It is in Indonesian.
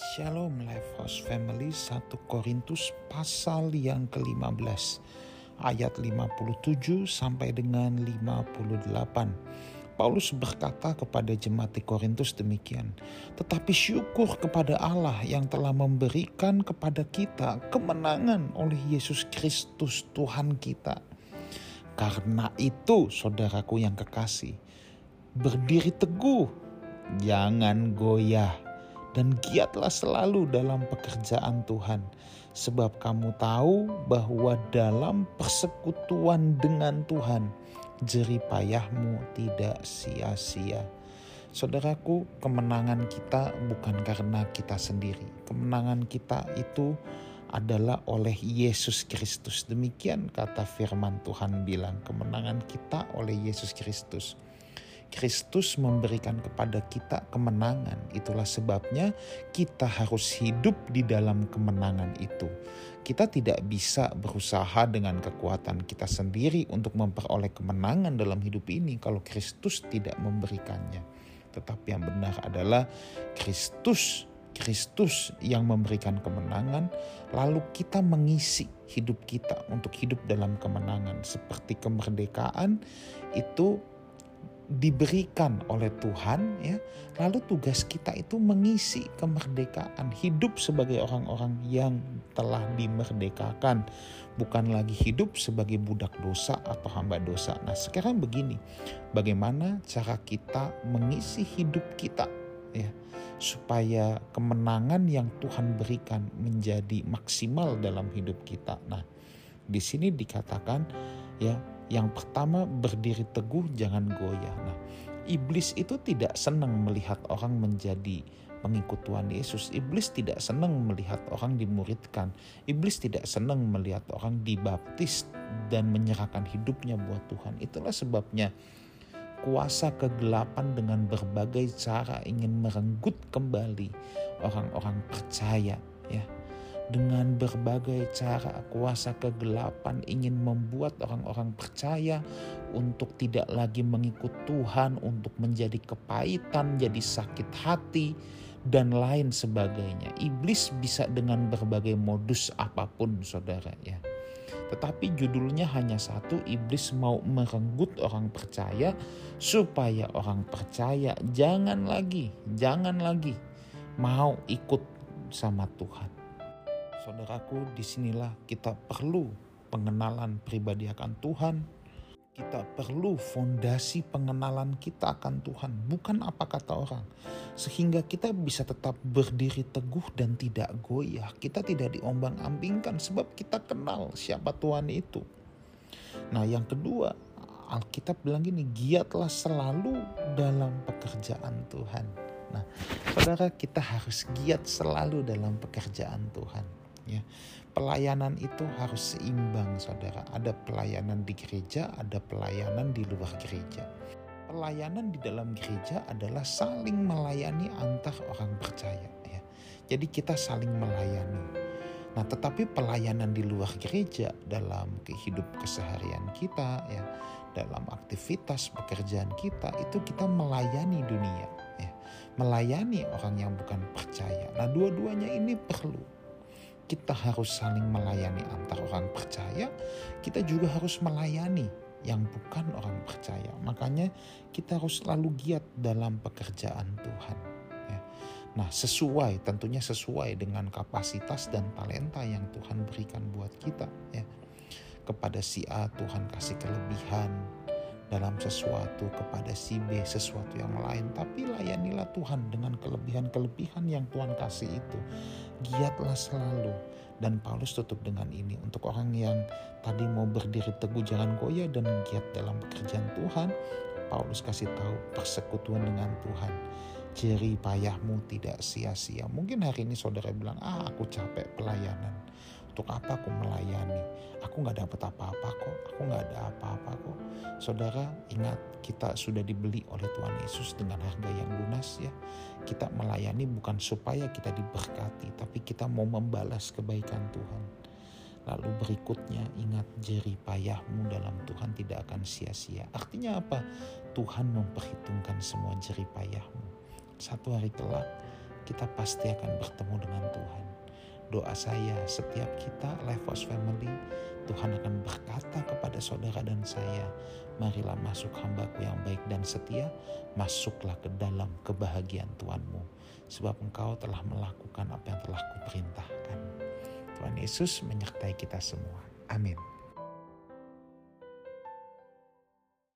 Shalom House Family 1 Korintus pasal yang ke-15 ayat 57 sampai dengan 58. Paulus berkata kepada jemaat di Korintus demikian, "Tetapi syukur kepada Allah yang telah memberikan kepada kita kemenangan oleh Yesus Kristus Tuhan kita." Karena itu, saudaraku yang kekasih, berdiri teguh, jangan goyah dan giatlah selalu dalam pekerjaan Tuhan. Sebab kamu tahu bahwa dalam persekutuan dengan Tuhan, jerih payahmu tidak sia-sia. Saudaraku, kemenangan kita bukan karena kita sendiri. Kemenangan kita itu adalah oleh Yesus Kristus. Demikian kata firman Tuhan bilang, kemenangan kita oleh Yesus Kristus. Kristus memberikan kepada kita kemenangan. Itulah sebabnya kita harus hidup di dalam kemenangan itu. Kita tidak bisa berusaha dengan kekuatan kita sendiri untuk memperoleh kemenangan dalam hidup ini kalau Kristus tidak memberikannya. Tetapi yang benar adalah Kristus Kristus yang memberikan kemenangan, lalu kita mengisi hidup kita untuk hidup dalam kemenangan, seperti kemerdekaan itu diberikan oleh Tuhan ya. Lalu tugas kita itu mengisi kemerdekaan hidup sebagai orang-orang yang telah dimerdekakan. Bukan lagi hidup sebagai budak dosa atau hamba dosa. Nah sekarang begini bagaimana cara kita mengisi hidup kita ya supaya kemenangan yang Tuhan berikan menjadi maksimal dalam hidup kita. Nah di sini dikatakan ya yang pertama berdiri teguh jangan goyah. Nah, iblis itu tidak senang melihat orang menjadi pengikut Tuhan Yesus. Iblis tidak senang melihat orang dimuridkan. Iblis tidak senang melihat orang dibaptis dan menyerahkan hidupnya buat Tuhan. Itulah sebabnya kuasa kegelapan dengan berbagai cara ingin merenggut kembali orang-orang percaya ya dengan berbagai cara kuasa kegelapan ingin membuat orang-orang percaya untuk tidak lagi mengikut Tuhan, untuk menjadi kepahitan, jadi sakit hati, dan lain sebagainya. Iblis bisa dengan berbagai modus apa pun saudara ya. Tetapi judulnya hanya satu, iblis mau merenggut orang percaya supaya orang percaya jangan lagi, jangan lagi mau ikut sama Tuhan. Saudaraku, di sinilah kita perlu pengenalan pribadi akan Tuhan. Kita perlu fondasi pengenalan kita akan Tuhan, bukan apa kata orang. Sehingga kita bisa tetap berdiri teguh dan tidak goyah. Kita tidak diombang-ambingkan sebab kita kenal siapa Tuhan itu. Nah yang kedua, Alkitab bilang gini, giatlah selalu dalam pekerjaan Tuhan. Nah, saudara kita harus giat selalu dalam pekerjaan Tuhan ya. Pelayanan itu harus seimbang saudara. Ada pelayanan di gereja, ada pelayanan di luar gereja. Pelayanan di dalam gereja adalah saling melayani antar orang percaya ya. Jadi kita saling melayani. Nah, tetapi pelayanan di luar gereja dalam kehidupan keseharian kita ya, dalam aktivitas pekerjaan kita itu kita melayani dunia ya. Melayani orang yang bukan percaya. Nah, dua-duanya ini perlu kita harus saling melayani antar orang percaya, kita juga harus melayani yang bukan orang percaya. Makanya kita harus selalu giat dalam pekerjaan Tuhan. Ya. Nah sesuai, tentunya sesuai dengan kapasitas dan talenta yang Tuhan berikan buat kita. Ya. Kepada si A Tuhan kasih kelebihan, dalam sesuatu kepada si B sesuatu yang lain. Tapi layanilah Tuhan dengan kelebihan-kelebihan yang Tuhan kasih itu. Giatlah selalu. Dan Paulus tutup dengan ini untuk orang yang tadi mau berdiri teguh jangan goyah dan giat dalam pekerjaan Tuhan Paulus kasih tahu persekutuan dengan Tuhan. Jeri payahmu tidak sia-sia. Mungkin hari ini saudara bilang ah aku capek pelayanan untuk apa aku melayani? Aku nggak dapat apa-apa kok. Aku nggak ada apa-apa kok. Saudara, ingat kita sudah dibeli oleh Tuhan Yesus dengan harga yang lunas ya. Kita melayani bukan supaya kita diberkati, tapi kita mau membalas kebaikan Tuhan. Lalu berikutnya ingat jeri payahmu dalam Tuhan tidak akan sia-sia. Artinya apa? Tuhan memperhitungkan semua jeri payahmu. Satu hari kelak kita pasti akan bertemu dengan Tuhan. Doa saya setiap kita Levos Family, Tuhan akan berkata kepada saudara dan saya, marilah masuk hambaku yang baik dan setia, masuklah ke dalam kebahagiaan Tuhanmu. Sebab engkau telah melakukan apa yang telah kuperintahkan. Tuhan Yesus menyertai kita semua. Amin.